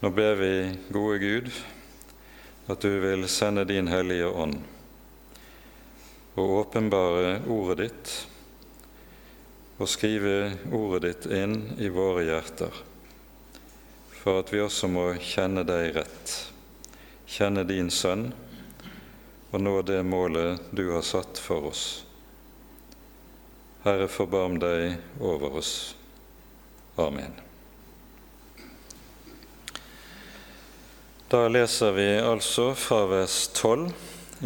Nå ber vi, gode Gud, at du vil sende din Hellige Ånd og åpenbare ordet ditt og skrive ordet ditt inn i våre hjerter, for at vi også må kjenne deg rett, kjenne din Sønn og nå det målet du har satt for oss. Herre, forbarm deg over oss. Amen. Da leser vi altså fra vers 12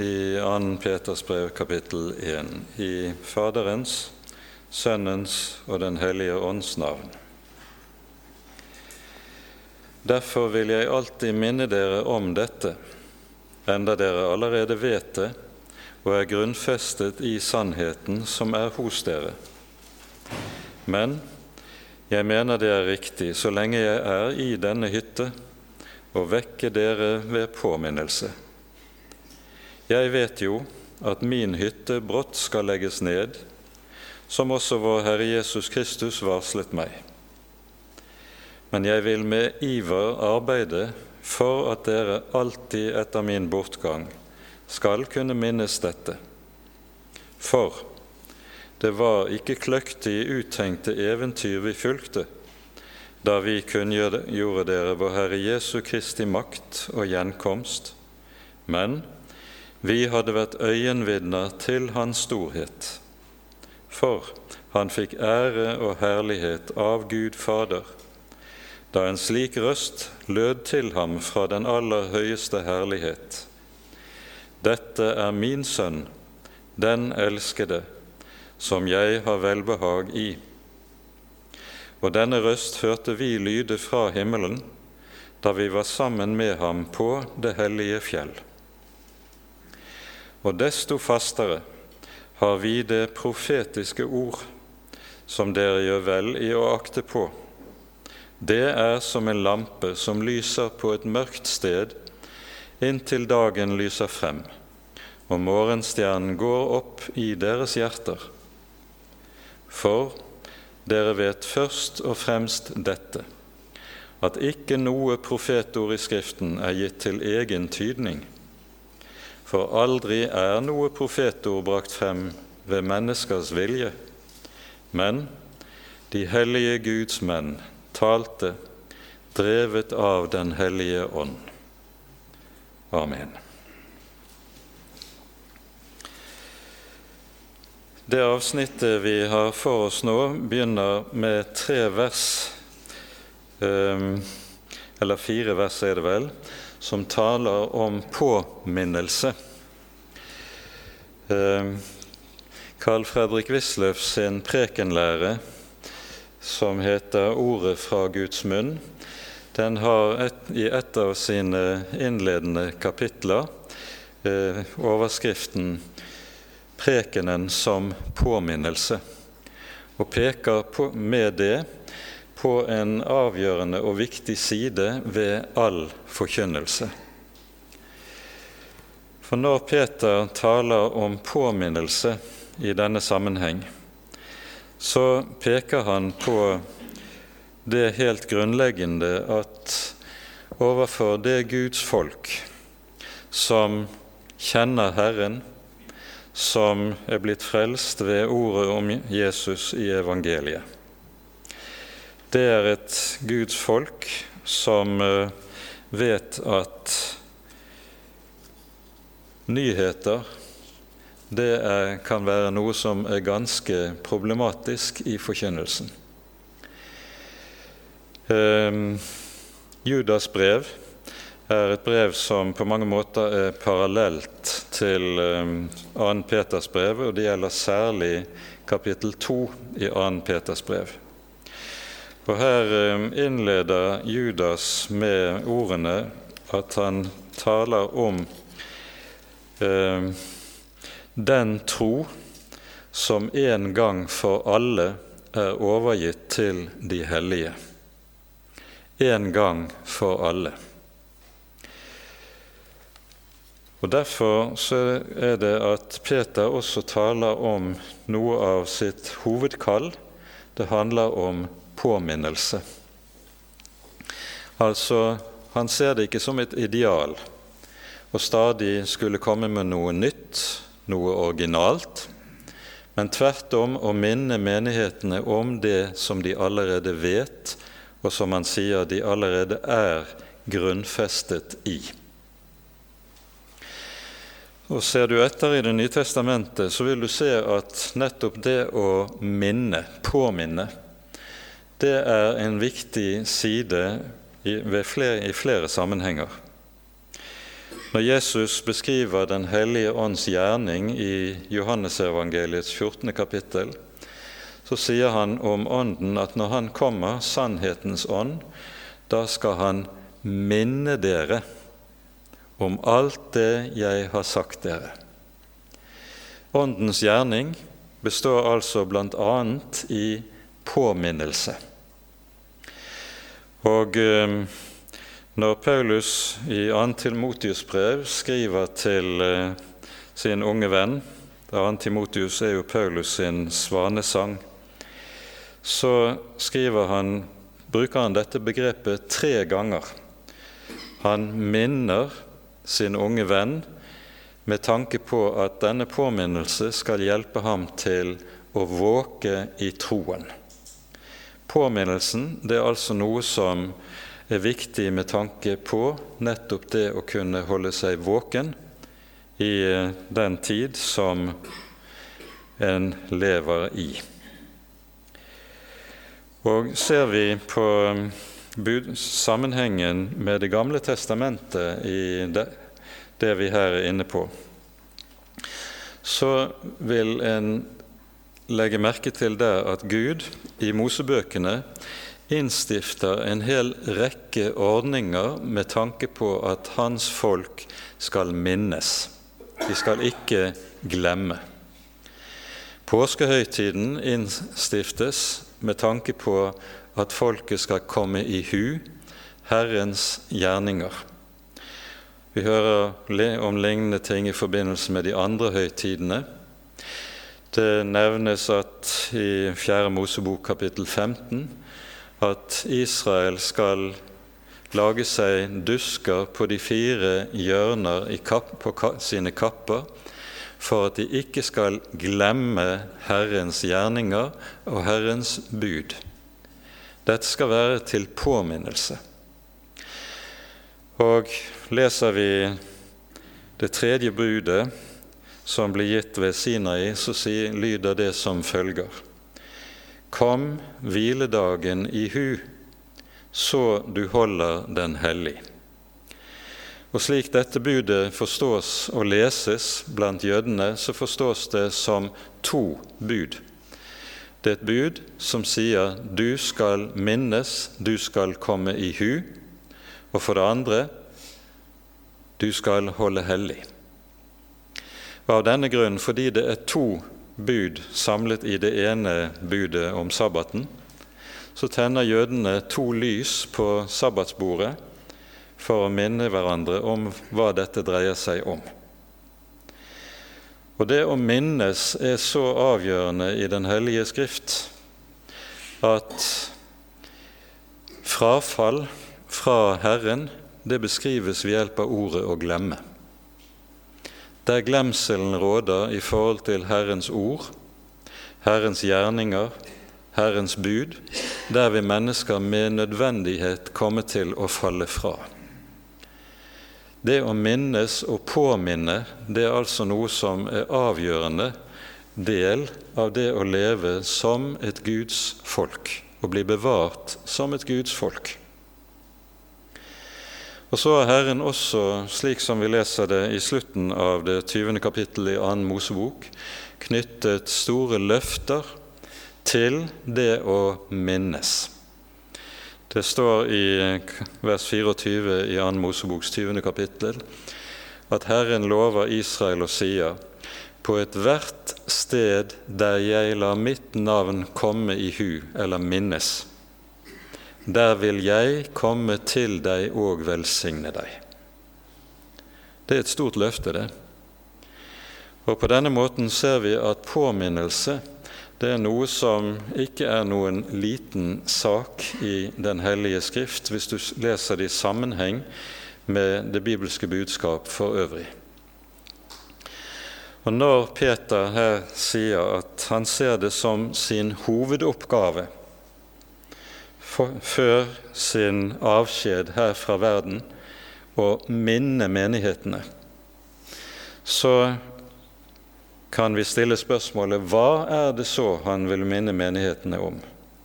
i 2. Peters brev kapittel 1 i Faderens, Sønnens og Den hellige ånds navn. Derfor vil jeg alltid minne dere om dette, enda dere allerede vet det og er grunnfestet i sannheten som er hos dere. Men jeg mener det er riktig, så lenge jeg er i denne hytte, å vekke dere ved påminnelse jeg vet jo at min hytte brått skal legges ned, som også vår Herre Jesus Kristus varslet meg. Men jeg vil med iver arbeide for at dere alltid etter min bortgang skal kunne minnes dette. For det var ikke kløktig uttenkte eventyr vi fulgte da vi kunngjorde dere vår Herre Jesu Kristi makt og gjenkomst, men vi hadde vært øyenvitner til Hans storhet, for han fikk ære og herlighet av Gud Fader, da en slik røst lød til ham fra den aller høyeste herlighet. Dette er min sønn, den elskede, som jeg har velbehag i. Og denne røst hørte vi lyde fra himmelen da vi var sammen med ham på det hellige fjell og desto fastere har vi det profetiske ord, som dere gjør vel i å akte på. Det er som en lampe som lyser på et mørkt sted inntil dagen lyser frem, og morgenstjernen går opp i deres hjerter. For dere vet først og fremst dette, at ikke noe profetord i Skriften er gitt til egen tydning for aldri er noe profetord brakt frem ved menneskers vilje, men de hellige Guds menn talte, drevet av Den hellige ånd. Amen. Det avsnittet vi har for oss nå, begynner med tre vers, ehm, eller fire vers er det vel, som taler om påminnelse. Carl eh, Fredrik Wisløff sin prekenlære, som heter 'Ordet fra Guds munn', den har et, i et av sine innledende kapitler eh, overskriften 'Prekenen som påminnelse', og peker på, med det på en avgjørende og viktig side ved all forkynnelse. For når Peter taler om påminnelse i denne sammenheng, så peker han på det helt grunnleggende at overfor det Guds folk som kjenner Herren, som er blitt frelst ved ordet om Jesus i evangeliet, det er et Guds folk som eh, vet at nyheter det er, kan være noe som er ganske problematisk i forkynnelsen. Eh, Judas brev er et brev som på mange måter er parallelt til eh, 2. Peters brev, og det gjelder særlig kapittel 2 i 2. Peters brev. Og Her eh, innleder Judas med ordene at han taler om eh, den tro som en gang for alle er overgitt til de hellige. En gang for alle. Og Derfor så er det at Peter også taler om noe av sitt hovedkall. Det handler om påminnelse. Altså Han ser det ikke som et ideal å stadig skulle komme med noe nytt, noe originalt, men tvert om å minne menighetene om det som de allerede vet, og som han sier de allerede er grunnfestet i. Og Ser du etter i Det nye testamentet, så vil du se at nettopp det å minne, påminne, det er en viktig side i, flere, i flere sammenhenger. Når Jesus beskriver Den hellige ånds gjerning i Johannesevangeliets 14. kapittel, så sier han om Ånden at når Han kommer, sannhetens ånd, da skal Han minne dere om alt det jeg har sagt dere. Åndens gjerning består altså bl.a. i påminnelse. Og eh, når Paulus i 2. Timotius brev skriver til eh, sin unge venn 2. Timotius er jo Paulus sin svanesang. Så skriver han, bruker han dette begrepet tre ganger. Han minner sin unge venn med tanke på at denne påminnelse skal hjelpe ham til å våke i troen. Påminnelsen det er altså noe som er viktig med tanke på nettopp det å kunne holde seg våken i eh, den tid som en lever i. Og ser vi på sammenhengen med Det gamle testamentet i det, det vi her er inne på, så vil en legge merke til der at Gud i Mosebøkene innstifter en hel rekke ordninger med tanke på at hans folk skal minnes. De skal ikke glemme. Påskehøytiden innstiftes med tanke på at folket skal komme i hu Herrens gjerninger. Vi hører om lignende ting i forbindelse med de andre høytidene. Det nevnes at i 4. Mosebok kapittel 15 at Israel skal lage seg dusker på de fire hjørner kapp, på sine kapper, for at de ikke skal glemme Herrens gjerninger og Herrens bud. Dette skal være til påminnelse. Og leser vi det tredje budet, som blir gitt ved Sinai, så lyder det som følger. Kom hviledagen i hu, så du holder den hellig. Og Slik dette budet forstås og leses blant jødene, så forstås det som to bud. Det er et bud som sier 'du skal minnes, du skal komme i hu', og for det andre 'du skal holde hellig'. Av denne grunn, fordi det er to bud samlet i det ene budet om sabbaten, så tenner jødene to lys på sabbatsbordet for å minne hverandre om hva dette dreier seg om. Og Det å minnes er så avgjørende i Den hellige skrift at frafall fra Herren det beskrives ved hjelp av ordet 'å glemme' der glemselen råder i forhold til Herrens ord, Herrens gjerninger, Herrens bud, der vil mennesker med nødvendighet komme til å falle fra. Det å minnes og påminne det er altså noe som er avgjørende del av det å leve som et Guds folk, og bli bevart som et Guds folk. Og så har Herren også, slik som vi leser det i slutten av det 20. kapittelet i 2. Mosebok, knyttet store løfter til det å minnes. Det står i vers 24 i 2. Moseboks 20. kapittel at Herren lover Israel og sier:" På ethvert sted der jeg lar mitt navn komme i hu eller minnes, der vil jeg komme til deg og velsigne deg. Det er et stort løfte, det. Og På denne måten ser vi at påminnelse det er noe som ikke er noen liten sak i Den hellige skrift, hvis du leser det i sammenheng med det bibelske budskap for øvrig. Og Når Peter her sier at han ser det som sin hovedoppgave for, før sin avskjed her fra verden å minne menighetene, så kan vi stille spørsmålet hva er det så han vil minne menighetene om?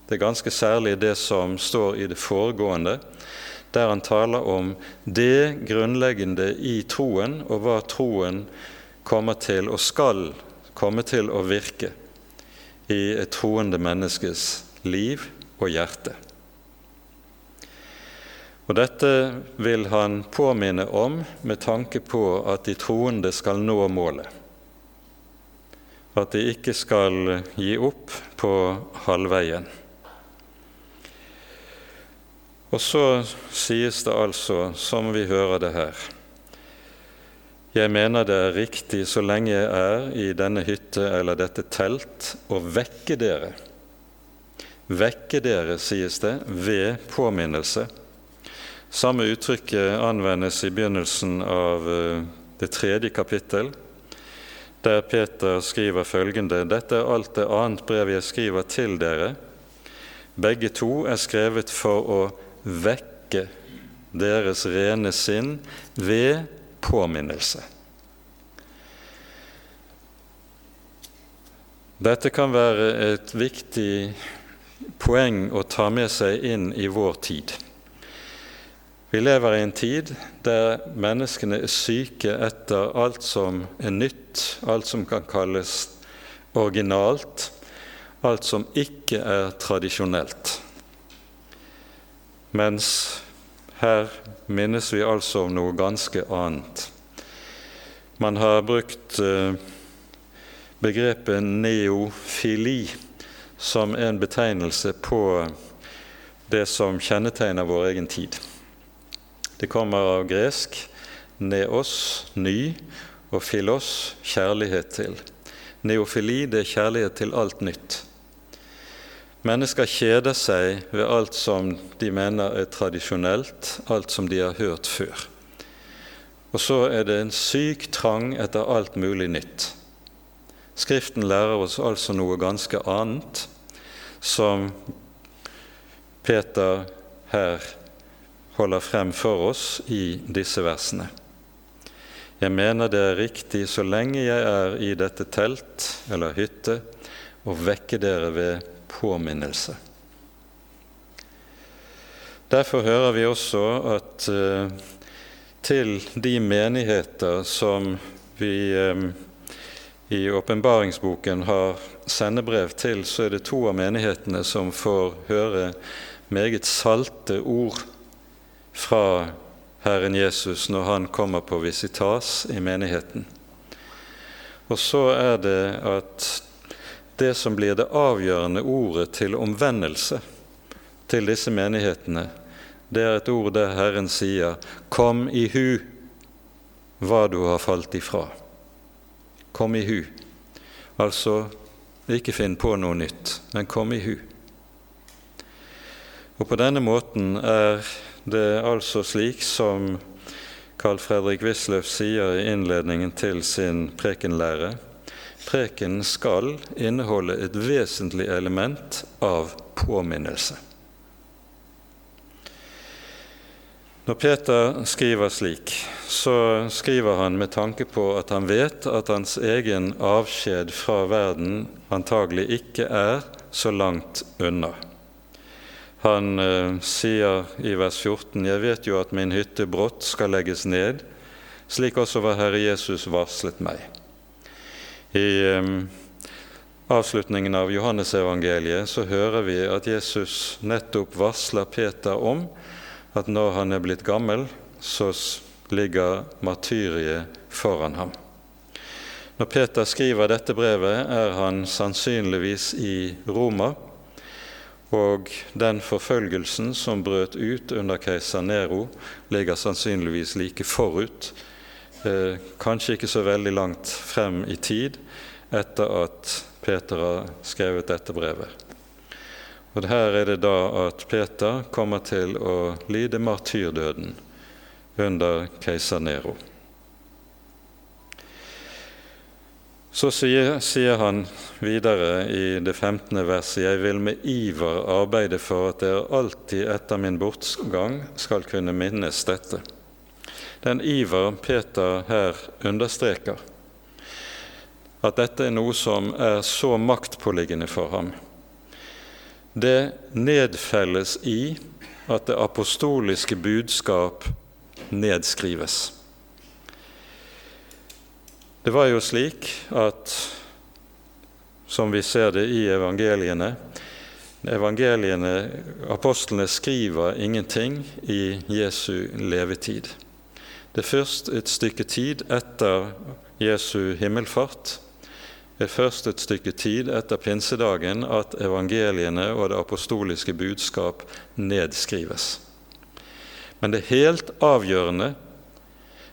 Det er ganske særlig det som står i det foregående, der han taler om det grunnleggende i troen, og hva troen kommer til og skal komme til å virke i et troende menneskes liv og hjerte. Og Dette vil han påminne om med tanke på at de troende skal nå målet at de ikke skal gi opp på halvveien. Og så sies det altså, som vi hører det her Jeg mener det er riktig så lenge jeg er i denne hytte eller dette telt, å vekke dere. Vekke dere, sies det, ved påminnelse. Samme uttrykket anvendes i begynnelsen av eh, det tredje kapittel der Peter skriver følgende.: Dette er alt det annet brev jeg skriver til dere. Begge to er skrevet for å vekke deres rene sinn ved påminnelse. Dette kan være et viktig poeng å ta med seg inn i vår tid. Vi lever i en tid der menneskene er syke etter alt som er nytt, alt som kan kalles originalt, alt som ikke er tradisjonelt. Mens her minnes vi altså om noe ganske annet. Man har brukt eh, begrepet neofili som en betegnelse på det som kjennetegner vår egen tid. Det kommer av gresk neos, ny, og filos, kjærlighet til. Neofili det er kjærlighet til alt nytt. Mennesker kjeder seg ved alt som de mener er tradisjonelt, alt som de har hørt før. Og så er det en syk trang etter alt mulig nytt. Skriften lærer oss altså noe ganske annet, som Peter her holder frem for oss i disse versene. Jeg mener det er riktig så lenge jeg er i dette telt eller hytte, å vekke dere ved påminnelse. Derfor hører vi også at uh, til de menigheter som vi um, i åpenbaringsboken har sendebrev til, så er det to av menighetene som får høre meget salte ord fra Herren Jesus når han kommer på visitas i menigheten. Og så er det at det som blir det avgjørende ordet til omvendelse til disse menighetene, det er et ord der Herren sier 'Kom i hu hva du har falt ifra'. Kom i hu. Altså ikke finn på noe nytt, men kom i hu. Og på denne måten er det er altså slik som Carl Fredrik Wisløff sier i innledningen til sin prekenlære. Preken skal inneholde et vesentlig element av påminnelse. Når Peter skriver slik, så skriver han med tanke på at han vet at hans egen avskjed fra verden antagelig ikke er så langt unna. Han eh, sier i vers 14.: Jeg vet jo at min hytte brått skal legges ned, slik også var Herre Jesus varslet meg. I eh, avslutningen av Johannesevangeliet så hører vi at Jesus nettopp varsler Peter om at når han er blitt gammel, så ligger martyriet foran ham. Når Peter skriver dette brevet, er han sannsynligvis i Roma og den forfølgelsen som brøt ut under keiser Nero, ligger sannsynligvis like forut, eh, kanskje ikke så veldig langt frem i tid, etter at Peter har skrevet dette brevet. Og Her er det da at Peter kommer til å lide martyrdøden under keiser Nero. Så sier, sier, han videre i det 15. verset.: Jeg vil med iver arbeide for at dere alltid etter min bortgang skal kunne minnes dette. Den iver Peter her understreker, at dette er noe som er så maktpåliggende for ham, det nedfelles i at det apostoliske budskap nedskrives. Det var jo slik at, som vi ser det i evangeliene evangeliene, Apostlene skriver ingenting i Jesu levetid. Det er først et stykke tid etter Jesu himmelfart det er først et stykke tid etter pinsedagen at evangeliene og det apostoliske budskap nedskrives. Men det er helt avgjørende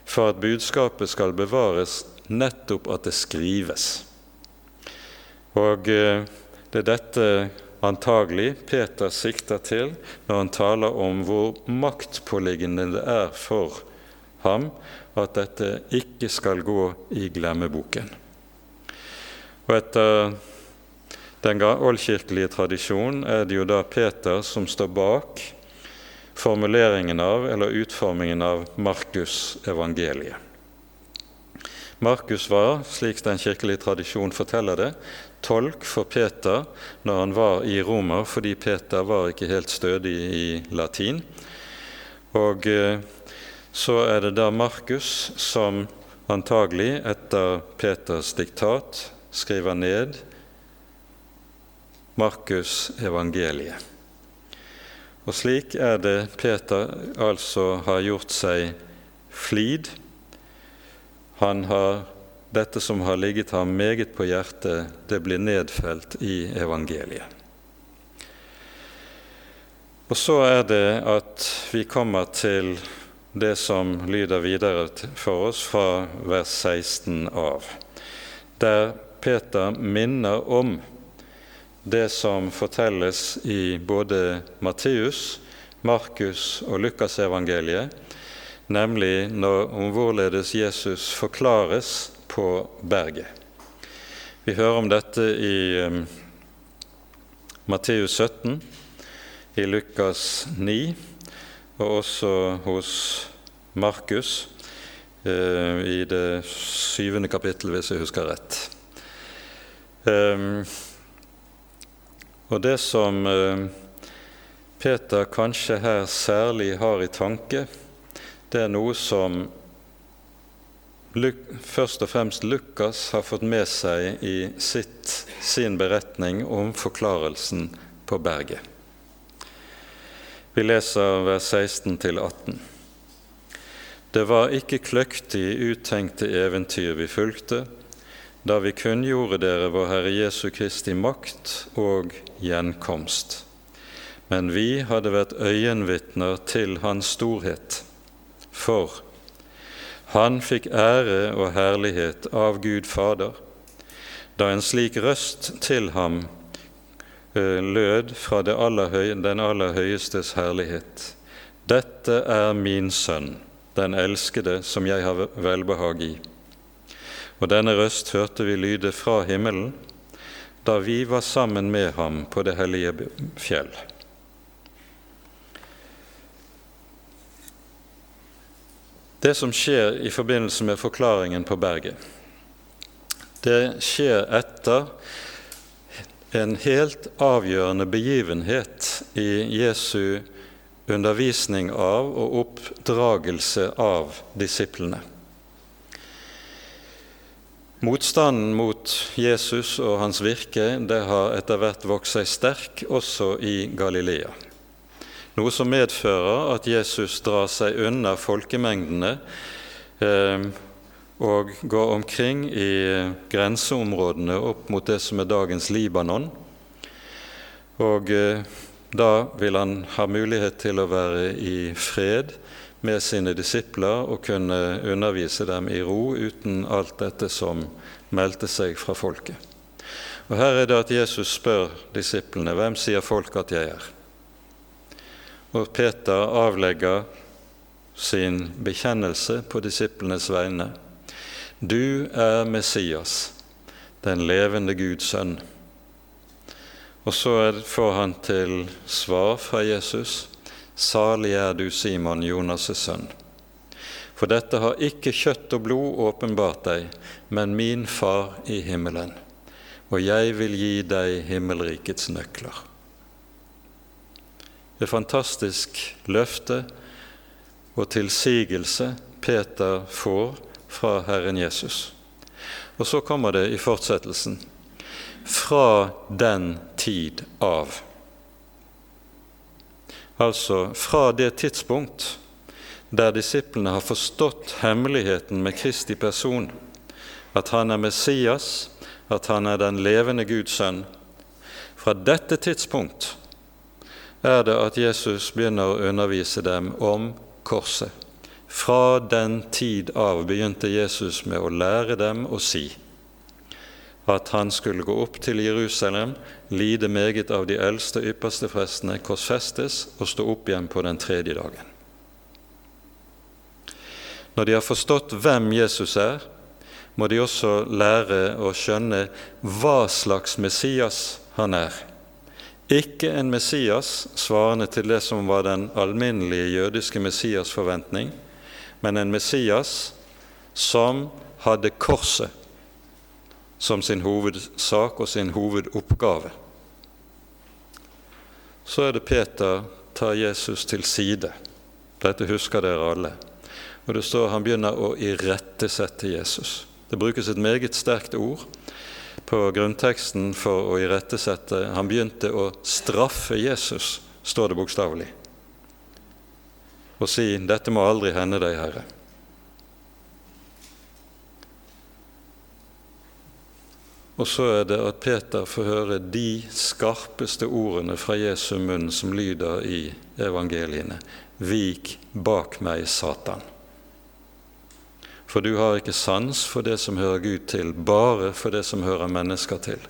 for at budskapet skal bevares, nettopp at det skrives. Og eh, det er dette antagelig Peter sikter til når han taler om hvor maktpåliggende det er for ham at dette ikke skal gå i glemmeboken. Og etter den oldkirkelige tradisjonen er det jo da Peter som står bak formuleringen av, eller utformingen av, Markus-evangeliet. Markus var, slik den kirkelige tradisjonen forteller det, tolk for Peter når han var i Romer, fordi Peter var ikke helt stødig i latin. Og eh, så er det da Markus som antagelig, etter Peters diktat, skriver ned Markus evangeliet. Og slik er det Peter altså har gjort seg flid. Han har dette som har ligget ham meget på hjertet, det blir nedfelt i evangeliet. Og så er det at vi kommer til det som lyder videre for oss fra vers 16 av, der Peter minner om det som fortelles i både Matteus, Markus og Lukasevangeliet, nemlig når, om hvorledes Jesus forklares på berget. Vi hører om dette i um, Matteus 17, i Lukas 9 og også hos Markus uh, i det syvende kapittel, hvis jeg husker rett. Um, og det som uh, Peter kanskje her særlig har i tanke, det er noe som først og fremst Lukas har fått med seg i sitt, sin beretning om forklarelsen på berget. Vi leser vers 16 18. Det var ikke kløktig uttenkte eventyr vi fulgte, da vi kunngjorde dere vår Herre Jesu Kristi makt og gjenkomst. Men vi hadde vært øyenvitner til Hans storhet, for han fikk ære og herlighet av Gud Fader, da en slik røst til ham lød fra aller høy, den aller høyestes herlighet. Dette er min sønn, den elskede, som jeg har velbehag i. Og denne røst hørte vi lyde fra himmelen da vi var sammen med ham på det hellige fjell. Det som skjer i forbindelse med forklaringen på berget, det skjer etter en helt avgjørende begivenhet i Jesu undervisning av og oppdragelse av disiplene. Motstanden mot Jesus og hans virke det har etter hvert vokst seg sterk også i Galilea. Noe som medfører at Jesus drar seg unna folkemengdene eh, og går omkring i grenseområdene opp mot det som er dagens Libanon. Og eh, da vil han ha mulighet til å være i fred med sine disipler og kunne undervise dem i ro uten alt dette som meldte seg fra folket. Og Her er det at Jesus spør disiplene hvem sier folk at jeg er. Og Peter avlegger sin bekjennelse på disiplenes vegne. Du er Messias, den levende Guds sønn. Og så får han til svar fra Jesus.: Salig er du, Simon, Jonas' sønn. For dette har ikke kjøtt og blod åpenbart deg, men min Far i himmelen. Og jeg vil gi deg himmelrikets nøkler. Et fantastisk løfte og tilsigelse Peter får fra Herren Jesus. Og så kommer det i fortsettelsen fra den tid av. Altså fra det tidspunkt der disiplene har forstått hemmeligheten med Kristi person, at han er Messias, at han er den levende Guds sønn. Fra dette tidspunkt er det at Jesus begynner å undervise dem om korset. Fra den tid av begynte Jesus med å lære dem å si at han skulle gå opp til Jerusalem, lide meget av de eldste ypperste frestene, korsfestes og stå opp igjen på den tredje dagen. Når de har forstått hvem Jesus er, må de også lære å skjønne hva slags Messias han er. Ikke en Messias svarende til det som var den alminnelige jødiske Messias' forventning, men en Messias som hadde korset som sin hovedsak og sin hovedoppgave. Så er det Peter tar Jesus til side. Dette husker dere alle. Og det står Han begynner å irettesette Jesus. Det brukes et meget sterkt ord på grunnteksten for å irettesette. Han begynte å straffe Jesus, står det bokstavelig, og si 'Dette må aldri hende deg, Herre'. Og så er det at Peter får høre de skarpeste ordene fra Jesu munn som lyder i evangeliene. Vik bak meg, Satan. For du har ikke sans for det som hører Gud til, bare for det som hører mennesker til.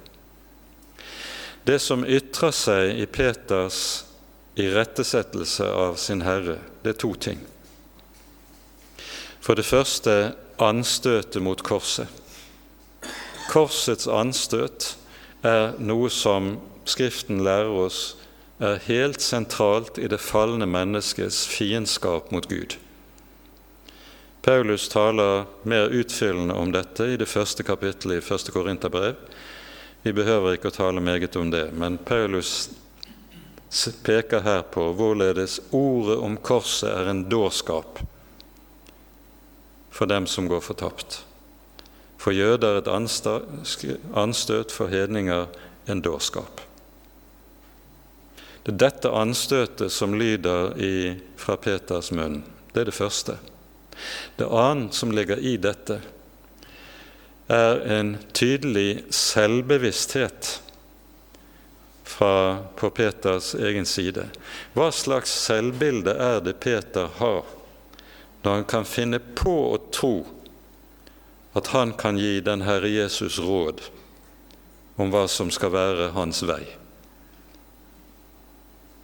Det som ytrer seg i Peters irettesettelse av sin Herre, det er to ting. For det første anstøtet mot korset. Korsets anstøt er noe som Skriften lærer oss er helt sentralt i det falne menneskets fiendskap mot Gud. Paulus taler mer utfyllende om dette i det første kapittelet i første Korinterbrev. Vi behøver ikke å tale meget om det, men Paulus peker her på hvorledes ordet om korset er en dårskap for dem som går fortapt. For jøder et anstøt, for hedninger en dårskap. Det er dette anstøtet som lyder i, fra Peters munn. Det er det første. Det annet som ligger i dette, er en tydelig selvbevissthet fra, på Peters egen side. Hva slags selvbilde er det Peter har når han kan finne på å tro at han kan gi den Herre Jesus råd om hva som skal være hans vei?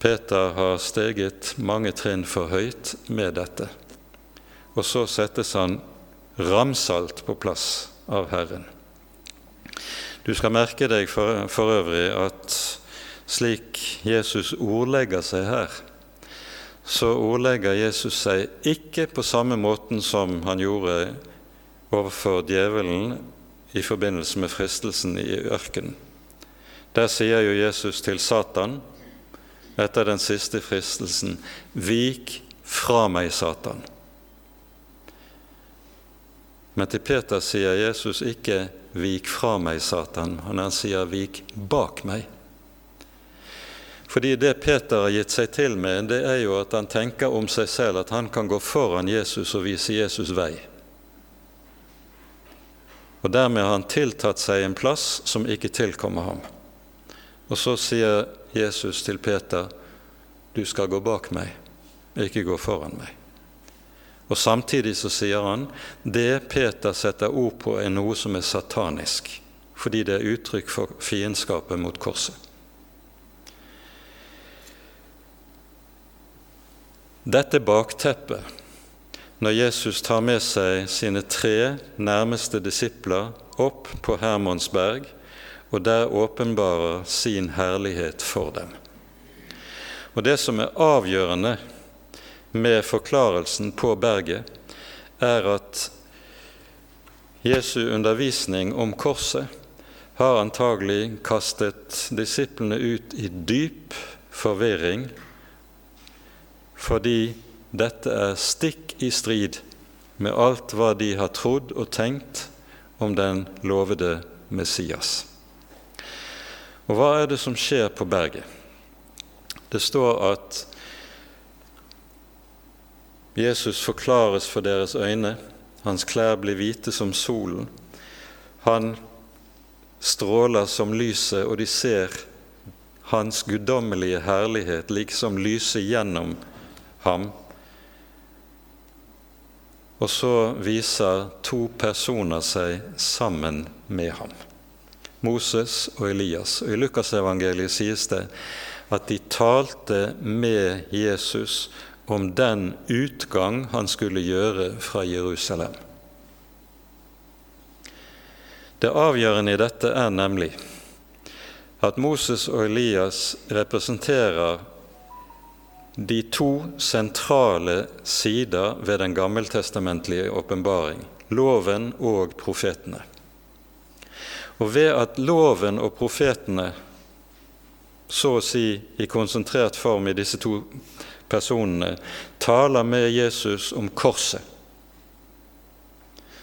Peter har steget mange trinn for høyt med dette og så settes han ramsalt på plass av Herren. Du skal merke deg for, for øvrig at slik Jesus ordlegger seg her, så ordlegger Jesus seg ikke på samme måten som han gjorde overfor djevelen i forbindelse med fristelsen i ørkenen. Der sier jo Jesus til Satan etter den siste fristelsen, 'Vik fra meg, Satan'. Men til Peter sier Jesus ikke 'vik fra meg, Satan', men han sier 'vik bak meg'. Fordi det Peter har gitt seg til med, det er jo at han tenker om seg selv at han kan gå foran Jesus og vise Jesus vei. Og Dermed har han tiltatt seg en plass som ikke tilkommer ham. Og så sier Jesus til Peter, 'Du skal gå bak meg, ikke gå foran meg'. Og Samtidig så sier han det Peter setter ord på, er noe som er satanisk, fordi det er uttrykk for fiendskapet mot korset. Dette bakteppet når Jesus tar med seg sine tre nærmeste disipler opp på Hermonsberg og der åpenbarer sin herlighet for dem. Og Det som er avgjørende med forklarelsen på berget, er at Jesu undervisning om korset har antagelig kastet disiplene ut i dyp forvirring fordi dette er stikk i strid med alt hva de har trodd og tenkt om den lovede Messias. Og hva er det som skjer på berget? Det står at Jesus forklares for deres øyne, hans klær blir hvite som solen. Han stråler som lyset, og de ser hans guddommelige herlighet liksom lyse gjennom ham og så viser to personer seg sammen med ham. Moses og Elias. Og I Lukasevangeliet sies det at de talte med Jesus om den utgang han skulle gjøre fra Jerusalem. Det avgjørende i dette er nemlig at Moses og Elias representerer de to sentrale sider ved den gammeltestamentlige åpenbaring loven og profetene. Og ved at loven og profetene så å si i konsentrert form i disse to personene taler med Jesus om korset,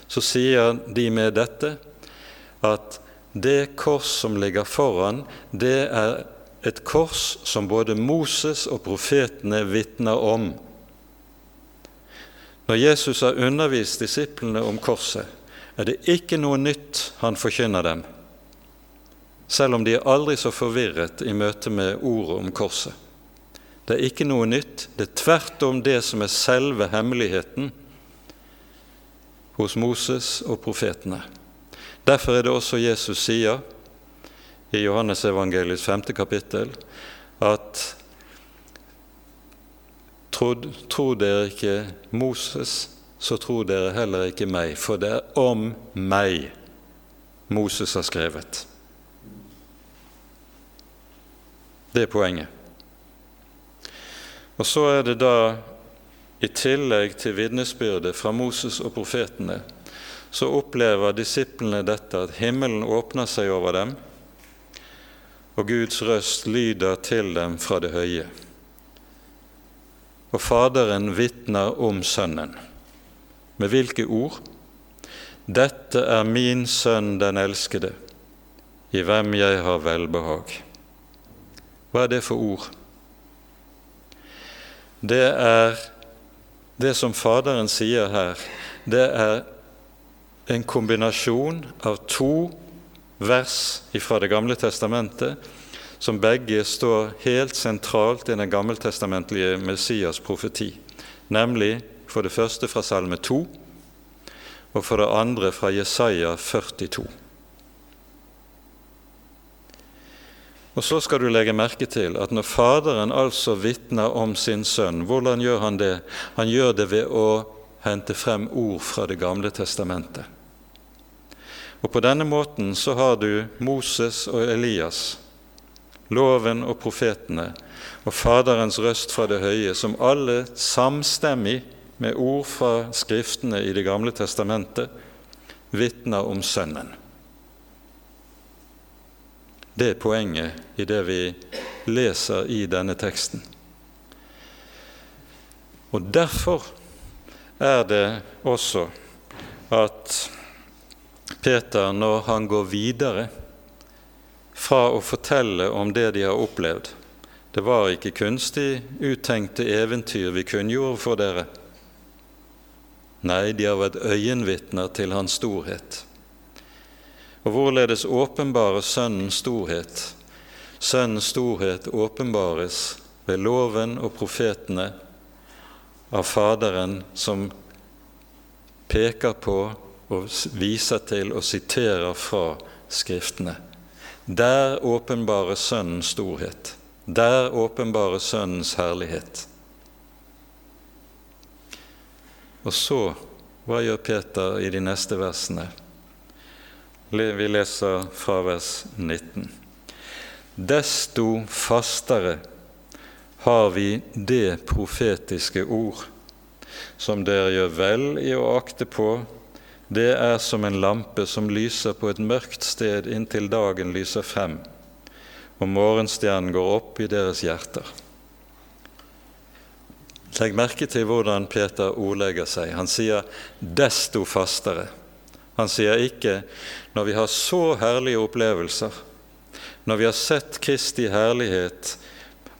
så sier de med dette at det kors som ligger foran, det er et kors som både Moses og profetene vitner om. Når Jesus har undervist disiplene om korset, er det ikke noe nytt han forkynner dem, selv om de er aldri så forvirret i møte med ordet om korset. Det er ikke noe nytt, det er tvert om det som er selve hemmeligheten hos Moses og profetene. Derfor er det også Jesus sier i Johannes evangeliets femte kapittel at tror dere ikke Moses, så tror dere heller ikke meg, for det er om meg Moses har skrevet. Det er poenget. Og så er det da, i tillegg til vitnesbyrdet fra Moses og profetene, så opplever disiplene dette at himmelen åpner seg over dem, og Guds røst lyder til dem fra det høye. Og Faderen vitner om Sønnen. Med hvilke ord? Dette er min sønn den elskede, i hvem jeg har velbehag. Hva er det for ord? Det er det som Faderen sier her, det er en kombinasjon av to vers fra Det gamle testamentet som begge står helt sentralt i den gammeltestamentlige Messias' profeti, nemlig for det første fra Salme 2 og for det andre fra Jesaja 42. Og Så skal du legge merke til at når Faderen altså vitner om sin sønn, hvordan gjør han det? Han gjør det ved å hente frem ord fra Det gamle testamentet. Og På denne måten så har du Moses og Elias, loven og profetene, og Faderens røst fra det høye, som alle samstemmig med ord fra Skriftene i Det gamle testamentet vitner om Sønnen. Det er poenget i det vi leser i denne teksten. Og Derfor er det også at Peter når han går videre fra å fortelle om det de har opplevd. Det var ikke kunstig uttenkte eventyr vi kunngjorde for dere. Nei, de har vært øyenvitner til hans storhet. Og hvorledes åpenbare Sønnens storhet? Sønnens storhet åpenbares ved loven og profetene av Faderen som peker på og viser til og siterer fra Skriftene. Der åpenbares Sønnens storhet. Der åpenbares Sønnens herlighet. Og så, hva gjør Peter i de neste versene? Vi leser fra vers 19. Desto fastere har vi det profetiske ord, som dere gjør vel i å akte på. Det er som en lampe som lyser på et mørkt sted inntil dagen lyser frem, og morgenstjernen går opp i deres hjerter. Legg merke til hvordan Peter ordlegger seg. Han sier 'desto fastere'. Han sier ikke 'når vi har så herlige opplevelser', når vi har sett Kristi herlighet,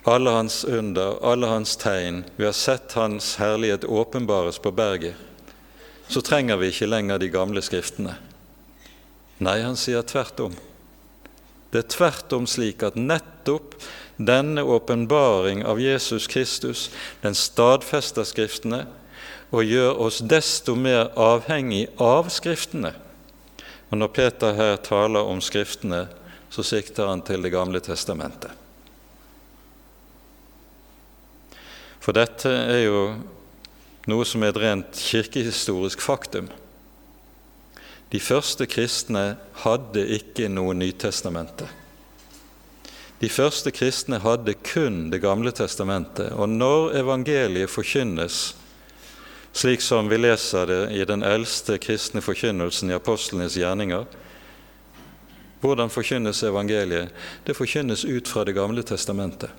alle hans under, alle hans tegn, vi har sett Hans herlighet åpenbares på berget, så trenger vi ikke lenger de gamle skriftene. Nei, han sier tvert om. Det er tvert om slik at nettopp denne åpenbaring av Jesus Kristus, den stadfester Skriftene og gjør oss desto mer avhengig av Skriftene. Og Når Peter her taler om Skriftene, så sikter han til Det gamle testamentet. For dette er jo noe som er et rent kirkehistorisk faktum. De første kristne hadde ikke noe Nytestamentet. De første kristne hadde kun Det gamle testamentet, og når evangeliet forkynnes, slik som vi leser det i den eldste kristne forkynnelsen i apostlenes gjerninger, hvordan forkynnes evangeliet? Det forkynnes ut fra Det gamle testamentet.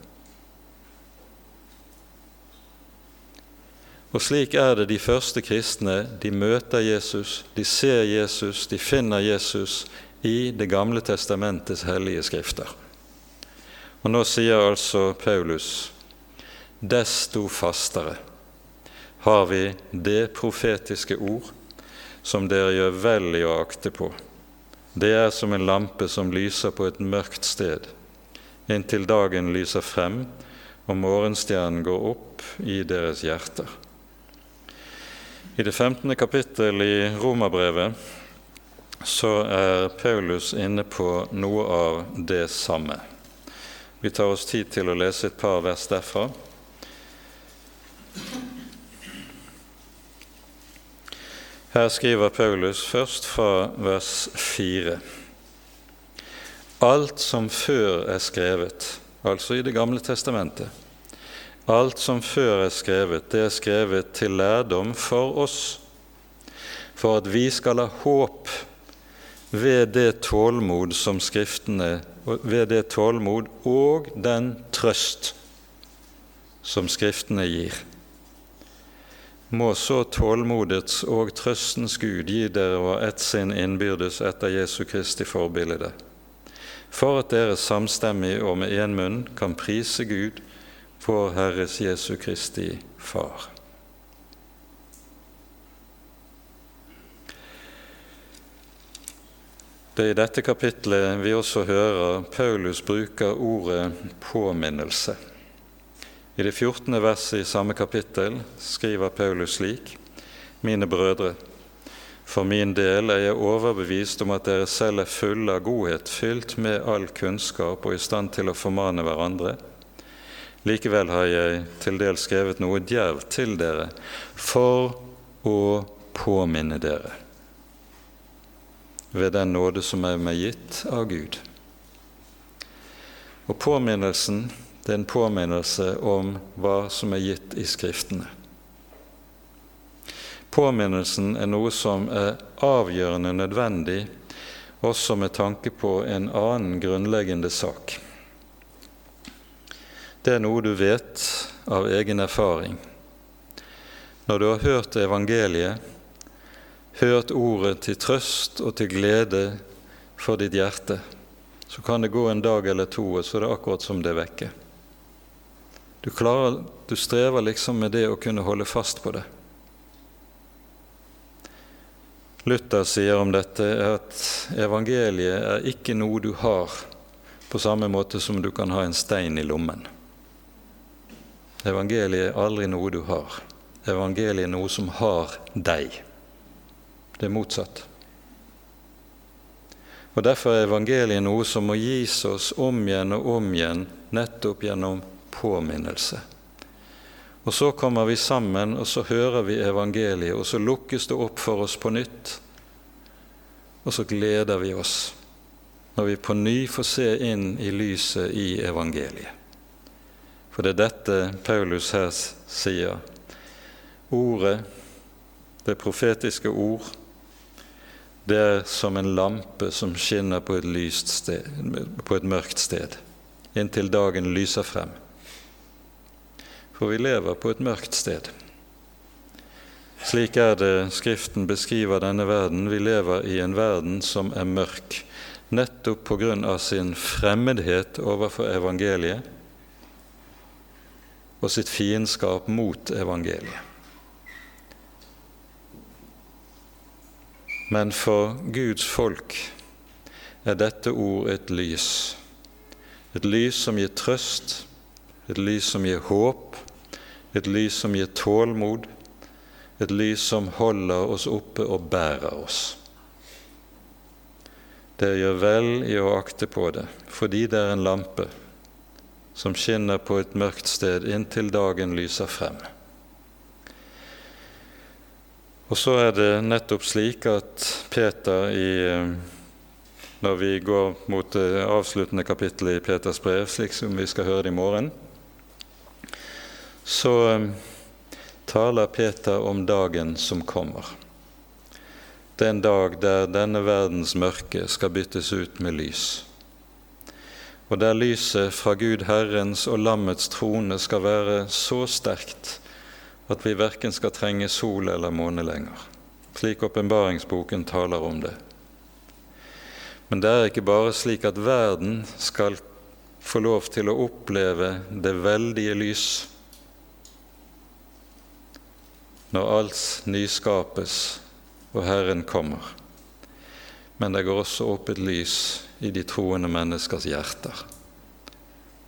Og slik er det de første kristne. De møter Jesus, de ser Jesus, de finner Jesus i Det gamle testamentets hellige skrifter. Og nå sier altså Paulus desto fastere har vi det profetiske ord som dere gjør vel i å akte på. Det er som en lampe som lyser på et mørkt sted, inntil dagen lyser frem og morgenstjernen går opp i deres hjerter. I det 15. kapittel i Romerbrevet så er Paulus inne på noe av det samme. Vi tar oss tid til å lese et par vers derfra. Her skriver Paulus først fra vers 4. Alt som før er skrevet, altså i Det gamle testamentet, alt som før er skrevet, det er skrevet til lærdom for oss, for at vi skal ha håp ved det tålmod som Skriftene ved det tålmod og den trøst som Skriftene gir. Må så tålmodets og trøstens Gud gi dere hver ett sin innbyrdes etter Jesu Kristi forbilde, for at dere samstemmig og med én munn kan prise Gud, vår Herres Jesu Kristi Far. Det er i dette kapitlet vi også hører Paulus bruker ordet påminnelse. I det 14. verset i samme kapittel skriver Paulus slik.: Mine brødre, for min del er jeg overbevist om at dere selv er fulle av godhet, fylt med all kunnskap og i stand til å formane hverandre. Likevel har jeg til dels skrevet noe djervt til dere for å påminne dere ved den nåde som er meg gitt av Gud. Og påminnelsen det er en påminnelse om hva som er gitt i Skriftene. Påminnelsen er noe som er avgjørende nødvendig også med tanke på en annen grunnleggende sak. Det er noe du vet av egen erfaring. Når du har hørt evangeliet, hørt ordet til trøst og til glede for ditt hjerte, så kan det gå en dag eller to, og så er det akkurat som det er vekke. Du, klarer, du strever liksom med det å kunne holde fast på det. Luther sier om dette at evangeliet er ikke noe du har på samme måte som du kan ha en stein i lommen. Evangeliet er aldri noe du har. Evangeliet er noe som har deg det er motsatt. Og Derfor er evangeliet noe som må gis oss om igjen og om igjen, nettopp gjennom påminnelse. Og så kommer vi sammen, og så hører vi evangeliet, og så lukkes det opp for oss på nytt. Og så gleder vi oss når vi på ny får se inn i lyset i evangeliet. For det er dette Paulus her sier. Ordet, det profetiske ord, det er som en lampe som skinner på et, sted, på et mørkt sted, inntil dagen lyser frem. For vi lever på et mørkt sted. Slik er det Skriften beskriver denne verden. Vi lever i en verden som er mørk, nettopp på grunn av sin fremmedhet overfor evangeliet og sitt fiendskap mot evangeliet. Men for Guds folk er dette ord et lys. Et lys som gir trøst, et lys som gir håp, et lys som gir tålmod, et lys som holder oss oppe og bærer oss. Det gjør vel i å akte på det, fordi det er en lampe som skinner på et mørkt sted inntil dagen lyser frem. Og så er det nettopp slik at Peter i når vi går mot det avsluttende kapittelet i Peters brev, slik som vi skal høre det i morgen, så taler Peter om dagen som kommer. Det er en dag der denne verdens mørke skal byttes ut med lys, og der lyset fra Gud Herrens og Lammets trone skal være så sterkt at vi verken skal trenge sol eller måne lenger, slik åpenbaringsboken taler om det. Men det er ikke bare slik at verden skal få lov til å oppleve det veldige lys når alt nyskapes og Herren kommer. Men det går også opp et lys i de troende menneskers hjerter.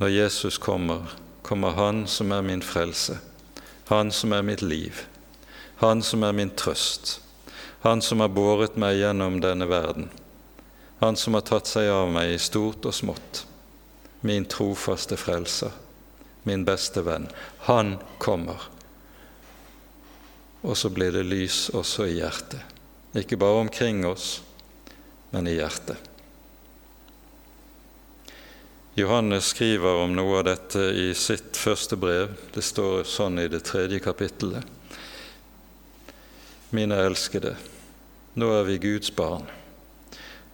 Når Jesus kommer, kommer Han som er min frelse, Han som er mitt liv, Han som er min trøst, Han som har båret meg gjennom denne verden, Han som har tatt seg av meg i stort og smått, min trofaste frelser, min beste venn. Han kommer og så blir det lys også i hjertet. Ikke bare omkring oss, men i hjertet. Johannes skriver om noe av dette i sitt første brev. Det står sånn i det tredje kapittelet. Mine elskede, nå er vi Guds barn,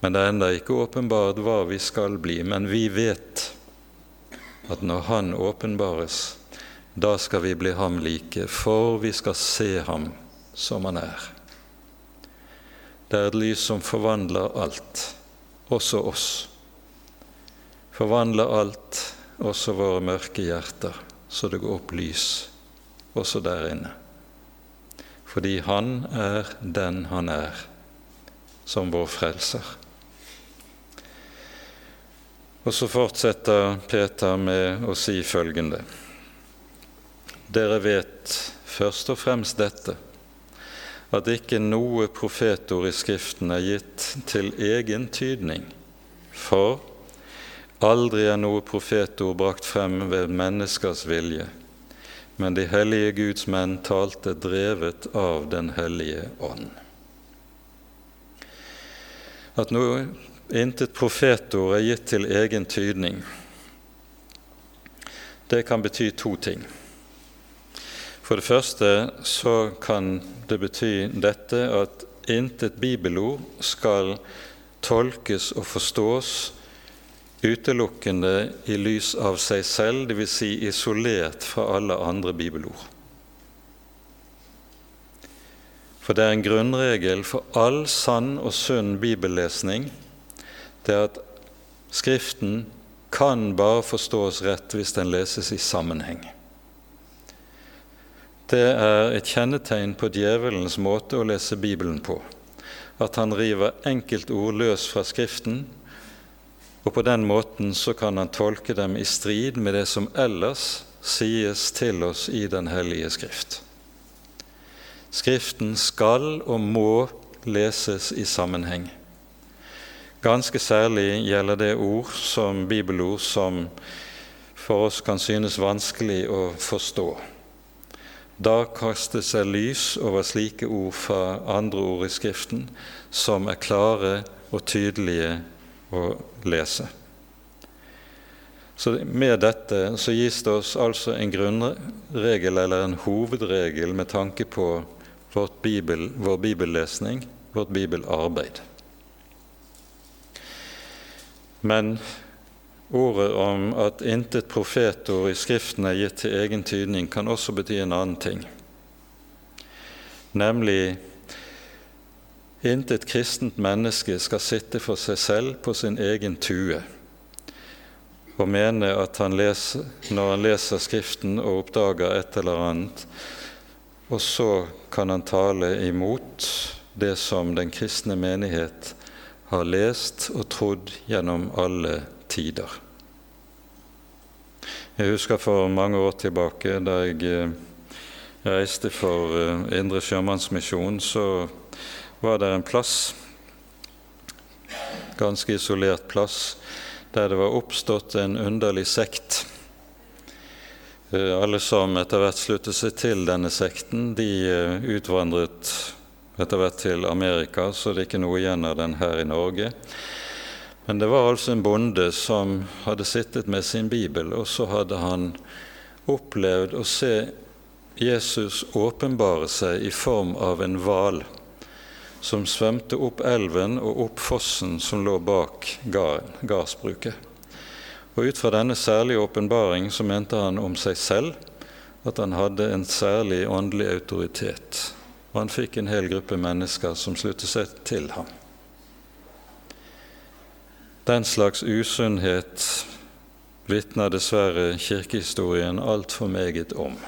men det er ennå ikke åpenbart hva vi skal bli. Men vi vet at når Han åpenbares, da skal vi bli ham like, for vi skal se ham som han er. Det er et lys som forvandler alt, også oss. Forvandler alt, også våre mørke hjerter, så det går opp lys også der inne. Fordi Han er den Han er, som vår frelser. Og så fortsetter Peter med å si følgende. Dere vet først og fremst dette, at ikke noe profetord i Skriften er gitt til egen tydning, for aldri er noe profetord brakt frem ved menneskers vilje, men de hellige Guds menn talte drevet av Den hellige ånd. At noe intet profetord er gitt til egen tydning, det kan bety to ting. For det første så kan det bety dette at intet bibelord skal tolkes og forstås utelukkende i lys av seg selv, dvs. Si isolert fra alle andre bibelord. For det er en grunnregel for all sann og sunn bibellesning det er at Skriften kan bare forstås rett hvis den leses i sammenheng det er et kjennetegn på djevelens måte å lese Bibelen på. At han river enkeltord løs fra Skriften, og på den måten så kan han tolke dem i strid med det som ellers sies til oss i Den hellige Skrift. Skriften skal og må leses i sammenheng. Ganske særlig gjelder det ord som bibelord som for oss kan synes vanskelig å forstå. Da kastes det lys over slike ord fra andre ord i Skriften som er klare og tydelige å lese. Så Med dette så gis det oss altså en grunnregel eller en hovedregel med tanke på bibel, vår bibellesning, vårt bibelarbeid. Men ordet om at intet profetord i Skriften er gitt til egen tydning, kan også bety en annen ting, nemlig intet kristent menneske skal sitte for seg selv på sin egen tue og mene at han leser, når han leser Skriften og oppdager et eller annet, og så kan han tale imot det som den kristne menighet har lest og trodd gjennom alle tider. Jeg husker for mange år tilbake, da jeg eh, reiste for eh, Indre Sjømannsmisjon, så var det en plass, ganske isolert plass, der det var oppstått en underlig sekt. Eh, alle som etter hvert sluttet seg til denne sekten, de utvandret etter hvert til Amerika, så det er ikke noe igjen av den her i Norge. Men det var altså en bonde som hadde sittet med sin bibel, og så hadde han opplevd å se Jesus åpenbare seg i form av en hval som svømte opp elven og opp fossen som lå bak gardsbruket. Og Ut fra denne særlige åpenbaring så mente han om seg selv at han hadde en særlig åndelig autoritet, og han fikk en hel gruppe mennesker som sluttet seg til ham. Den slags usunnhet vitner dessverre kirkehistorien altfor meget om.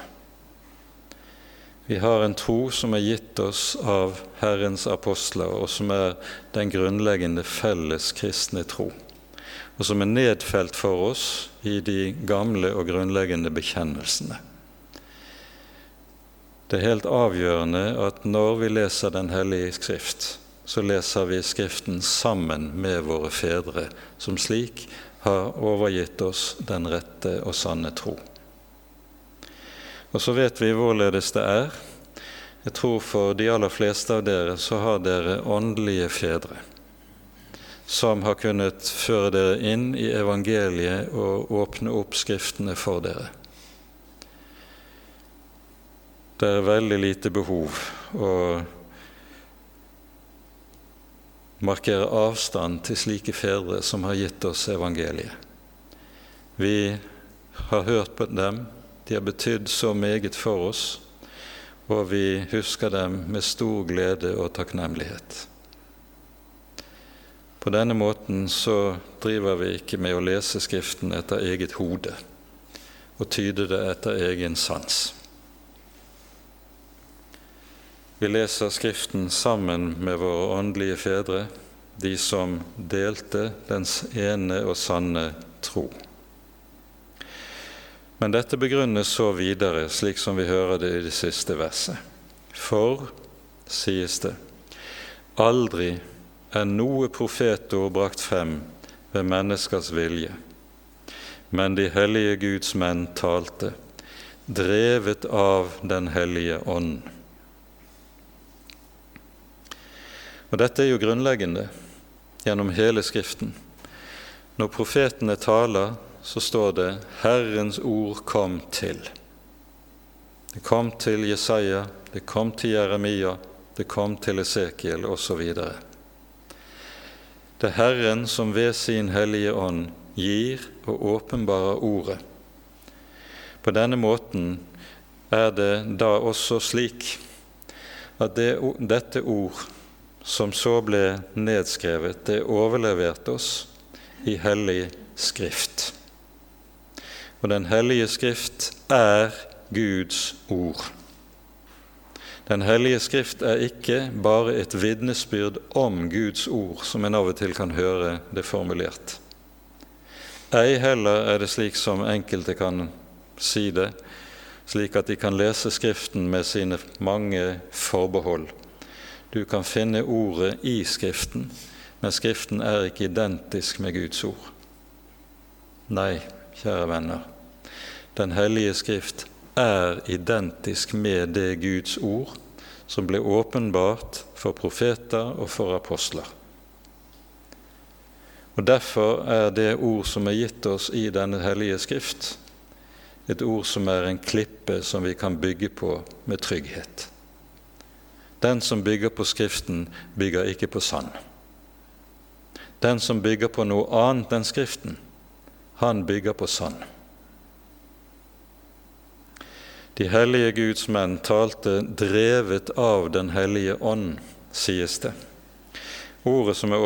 Vi har en tro som er gitt oss av Herrens apostler, og som er den grunnleggende felles kristne tro, og som er nedfelt for oss i de gamle og grunnleggende bekjennelsene. Det er helt avgjørende at når vi leser Den hellige skrift, så leser vi Skriften sammen med våre fedre, som slik har overgitt oss den rette og sanne tro. Og så vet vi hvorledes det er. Jeg tror for de aller fleste av dere så har dere åndelige fedre som har kunnet føre dere inn i evangeliet og åpne opp Skriftene for dere. Det er veldig lite behov å markere avstand til slike fedre som har gitt oss evangeliet. Vi har hørt på dem, de har betydd så meget for oss, og vi husker dem med stor glede og takknemlighet. På denne måten så driver vi ikke med å lese Skriften etter eget hode og tyde det etter egen sans. Vi leser Skriften sammen med våre åndelige fedre, de som delte dens ene og sanne tro. Men dette begrunnes så videre, slik som vi hører det i det siste verset. For, sies det, aldri er noe profetord brakt frem ved menneskers vilje, men de hellige Guds menn talte, drevet av Den hellige ånd. Og Dette er jo grunnleggende gjennom hele Skriften. Når profetene taler, så står det 'Herrens ord kom til'. Det kom til Jesaja, det kom til Jeremia, det kom til Esekiel osv. Det er Herren som ved sin Hellige Ånd gir og åpenbarer Ordet. På denne måten er det da også slik at det, dette ord, som så ble nedskrevet, det overleverte overlevert oss i Hellig Skrift. Og Den hellige Skrift er Guds ord. Den hellige Skrift er ikke bare et vitnesbyrd om Guds ord, som en av og til kan høre det formulert. Ei heller er det slik som enkelte kan si det, slik at de kan lese Skriften med sine mange forbehold. Du kan finne ordet i Skriften, men Skriften er ikke identisk med Guds ord. Nei, kjære venner, Den hellige Skrift er identisk med det Guds ord som ble åpenbart for profeter og for apostler. Og Derfor er det ord som er gitt oss i denne hellige Skrift, et ord som er en klippe som vi kan bygge på med trygghet. Den som bygger på Skriften, bygger ikke på sand. Den som bygger på noe annet enn Skriften, han bygger på sand. De hellige Guds menn talte drevet av Den hellige ånd, sies det. Ordet som er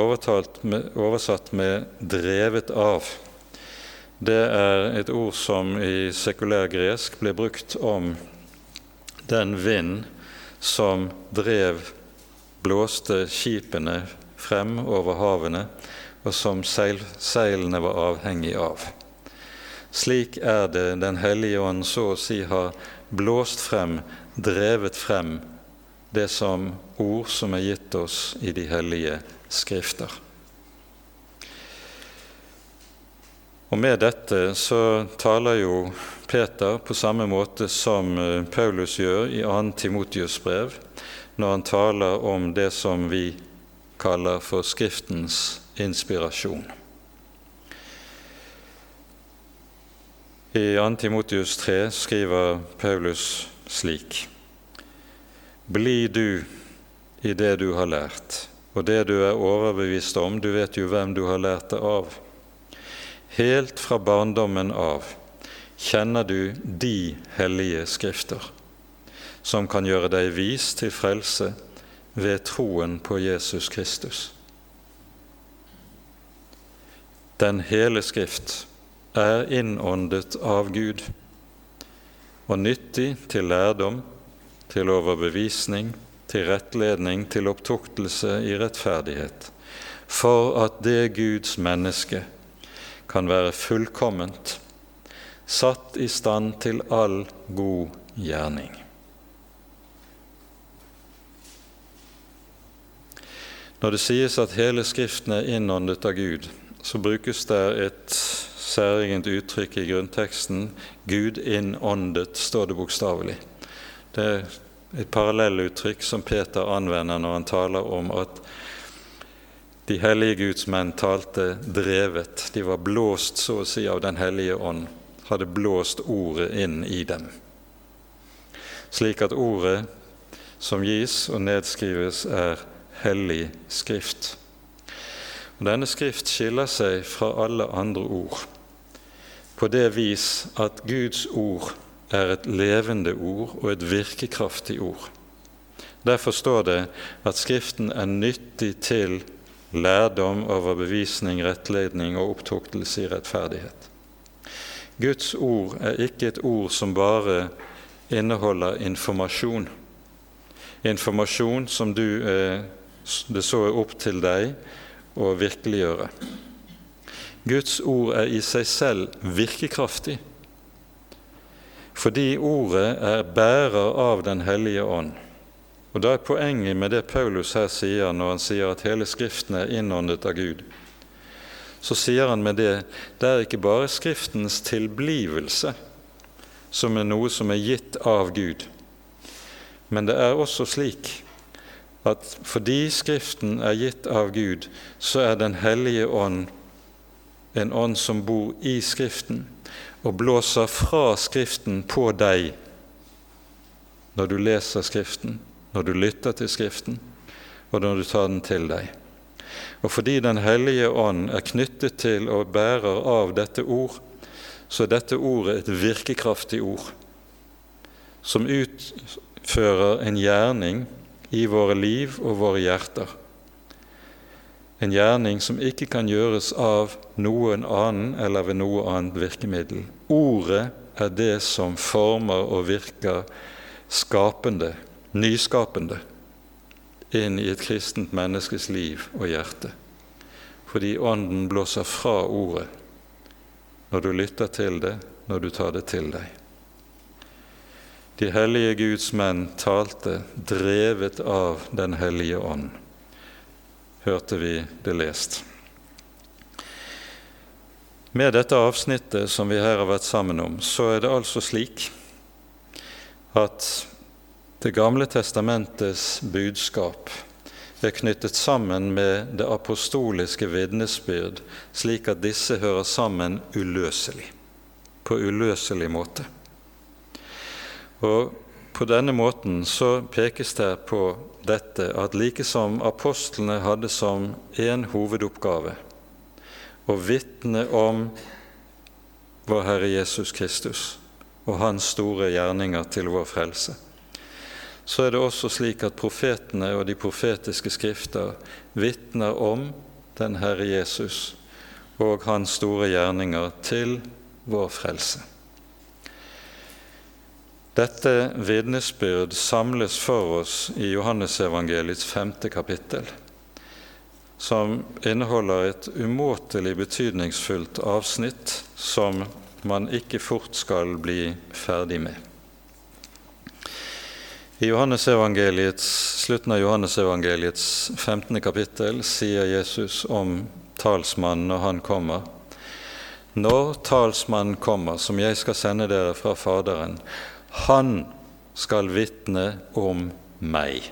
med, oversatt med 'drevet av', det er et ord som i sekulær gresk blir brukt om den vind som drev, blåste skipene frem over havene, og som seil, seilene var avhengig av. Slik er det Den hellige ånd så å si har blåst frem, drevet frem, det som ord som er gitt oss i de hellige skrifter. Og Med dette så taler jo Peter på samme måte som eh, Paulus gjør i 2. Timotius brev, når han taler om det som vi kaller for Skriftens inspirasjon. I 2. Timotius 3 skriver Paulus slik.: Bli du i det du har lært, og det du er overbevist om, du vet jo hvem du har lært det av. Helt fra barndommen av kjenner du de hellige skrifter, som kan gjøre deg vis til frelse ved troen på Jesus Kristus. Den hele Skrift er innåndet av Gud og nyttig til lærdom, til overbevisning, til rettledning, til opptuktelse i rettferdighet, for at det Guds menneske kan være fullkomment, satt i stand til all god gjerning. Når det sies at hele Skriften er innåndet av Gud, så brukes det et særegent uttrykk i grunnteksten 'Gud innåndet', står det bokstavelig. Det er et parallelluttrykk som Peter anvender når han taler om at de hellige Guds menn talte drevet. De var blåst, så å si, av Den hellige ånd. Hadde blåst ordet inn i dem. Slik at ordet som gis og nedskrives, er hellig skrift. Og Denne skrift skiller seg fra alle andre ord på det vis at Guds ord er et levende ord og et virkekraftig ord. Derfor står det at Skriften er nyttig til lærdom, overbevisning, rettledning og opptuktelse i rettferdighet. Guds ord er ikke et ord som bare inneholder informasjon. Informasjon som du, eh, det så er opp til deg å virkeliggjøre. Guds ord er i seg selv virkekraftig, fordi ordet er bærer av Den hellige ånd. Og Da er poenget med det Paulus her sier når han sier at hele Skriften er innåndet av Gud. Så sier han med det det er ikke bare Skriftens tilblivelse som er noe som er gitt av Gud, men det er også slik at fordi Skriften er gitt av Gud, så er Den hellige ånd en ånd som bor i Skriften og blåser fra Skriften på deg når du leser Skriften når du lytter til Skriften, og når du tar den til deg. Og fordi Den hellige ånd er knyttet til og bærer av dette ord, så er dette ordet et virkekraftig ord som utfører en gjerning i våre liv og våre hjerter. En gjerning som ikke kan gjøres av noen annen eller ved noe annet virkemiddel. Ordet er det som former og virker skapende nyskapende inn i et kristent menneskes liv og hjerte. Fordi Ånden blåser fra ordet når du lytter til det, når du tar det til deg. De hellige Guds menn talte drevet av Den hellige ånd, hørte vi det lest. Med dette avsnittet som vi her har vært sammen om, så er det altså slik at Det gamle testamentets budskap er knyttet sammen med det apostoliske vitnesbyrd, slik at disse hører sammen uløselig, på uløselig måte. Og På denne måten så pekes det på dette at like som apostlene hadde som én hovedoppgave å vitne om vår Herre Jesus Kristus og Hans store gjerninger til vår frelse, så er det også slik at profetene og de profetiske skrifter vitner om den Herre Jesus og Hans store gjerninger til vår frelse. Dette vitnesbyrd samles for oss i Johannesevangeliets femte kapittel som inneholder et umåtelig betydningsfullt avsnitt som man ikke fort skal bli ferdig med. I slutten av Johannesevangeliets 15. kapittel sier Jesus om talsmannen når han kommer. Når talsmannen kommer, som jeg skal sende dere fra Faderen, han skal vitne om meg.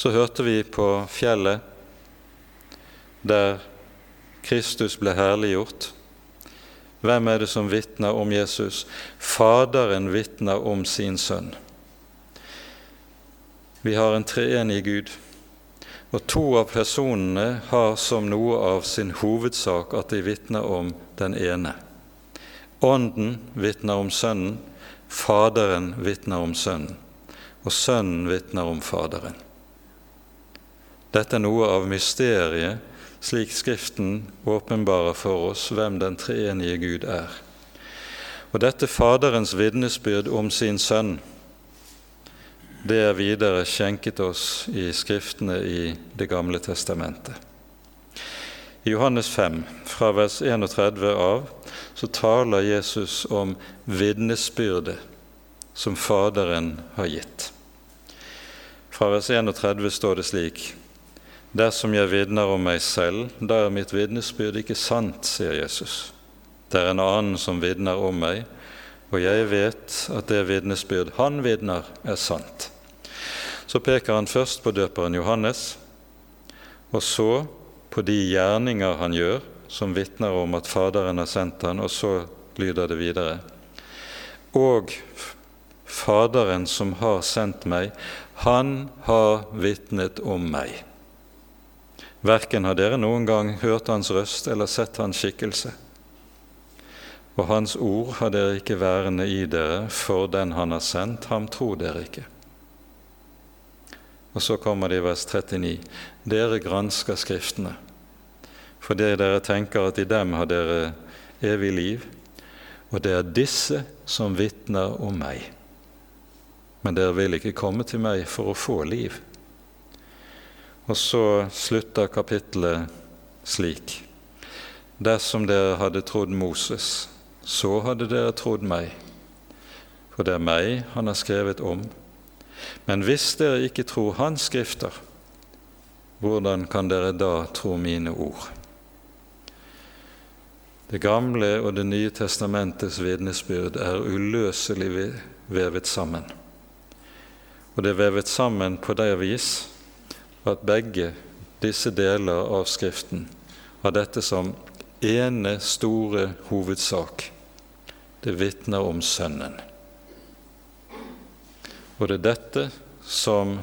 Så hørte vi på fjellet der Kristus ble herliggjort. Hvem er det som vitner om Jesus? Faderen vitner om sin sønn. Vi har en treenig Gud, og to av personene har som noe av sin hovedsak at de vitner om den ene. Ånden vitner om Sønnen, Faderen vitner om Sønnen, og Sønnen vitner om Faderen. Dette er noe av mysteriet, slik Skriften åpenbarer for oss hvem den treenige Gud er. Og dette Faderens vitnesbyrd om sin Sønn, det er videre skjenket oss i Skriftene i Det gamle testamentet. I Johannes 5, fra vers 31 av, så taler Jesus om vitnesbyrdet som Faderen har gitt. Fra vers 31 står det slik:" Dersom jeg vitner om meg selv, da er mitt vitnesbyrd ikke sant, sier Jesus. Det er en annen som vitner om meg, og jeg vet at det vitnesbyrd han vitner, er sant. Så peker han først på døperen Johannes, og så på de gjerninger han gjør, som vitner om at Faderen har sendt han, og så lyder det videre. Og Faderen som har sendt meg, han har vitnet om meg. Verken har dere noen gang hørt hans røst eller sett hans skikkelse. Og hans ord har dere ikke værende i dere, for den han har sendt, ham tror dere ikke. Og så kommer det i vers 39.: Dere gransker Skriftene, fordi dere tenker at i dem har dere evig liv, og det er disse som vitner om meg. Men dere vil ikke komme til meg for å få liv. Og så slutter kapittelet slik. Dersom dere hadde trodd Moses, så hadde dere trodd meg, for det er meg han har skrevet om. Men hvis dere ikke tror Hans skrifter, hvordan kan dere da tro mine ord? Det gamle og Det nye testamentets vitnesbyrd er uløselig vevet sammen. Og det er vevet sammen på det vis at begge disse deler av Skriften har dette som ene store hovedsak. Det vitner om Sønnen. Og det er dette som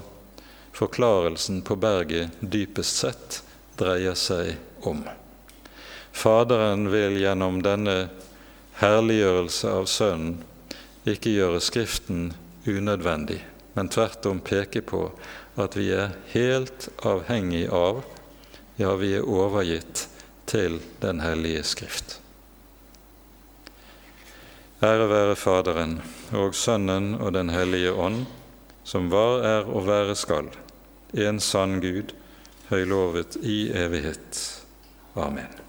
forklarelsen på berget dypest sett dreier seg om. Faderen vil gjennom denne herliggjørelse av Sønnen ikke gjøre Skriften unødvendig, men tvert om peke på at vi er helt avhengig av, ja, vi er overgitt til Den hellige Skrift. Ære være Faderen og Sønnen og Den hellige ånd, som var, er og være skal, en sann Gud, høylovet i evighet. Amen.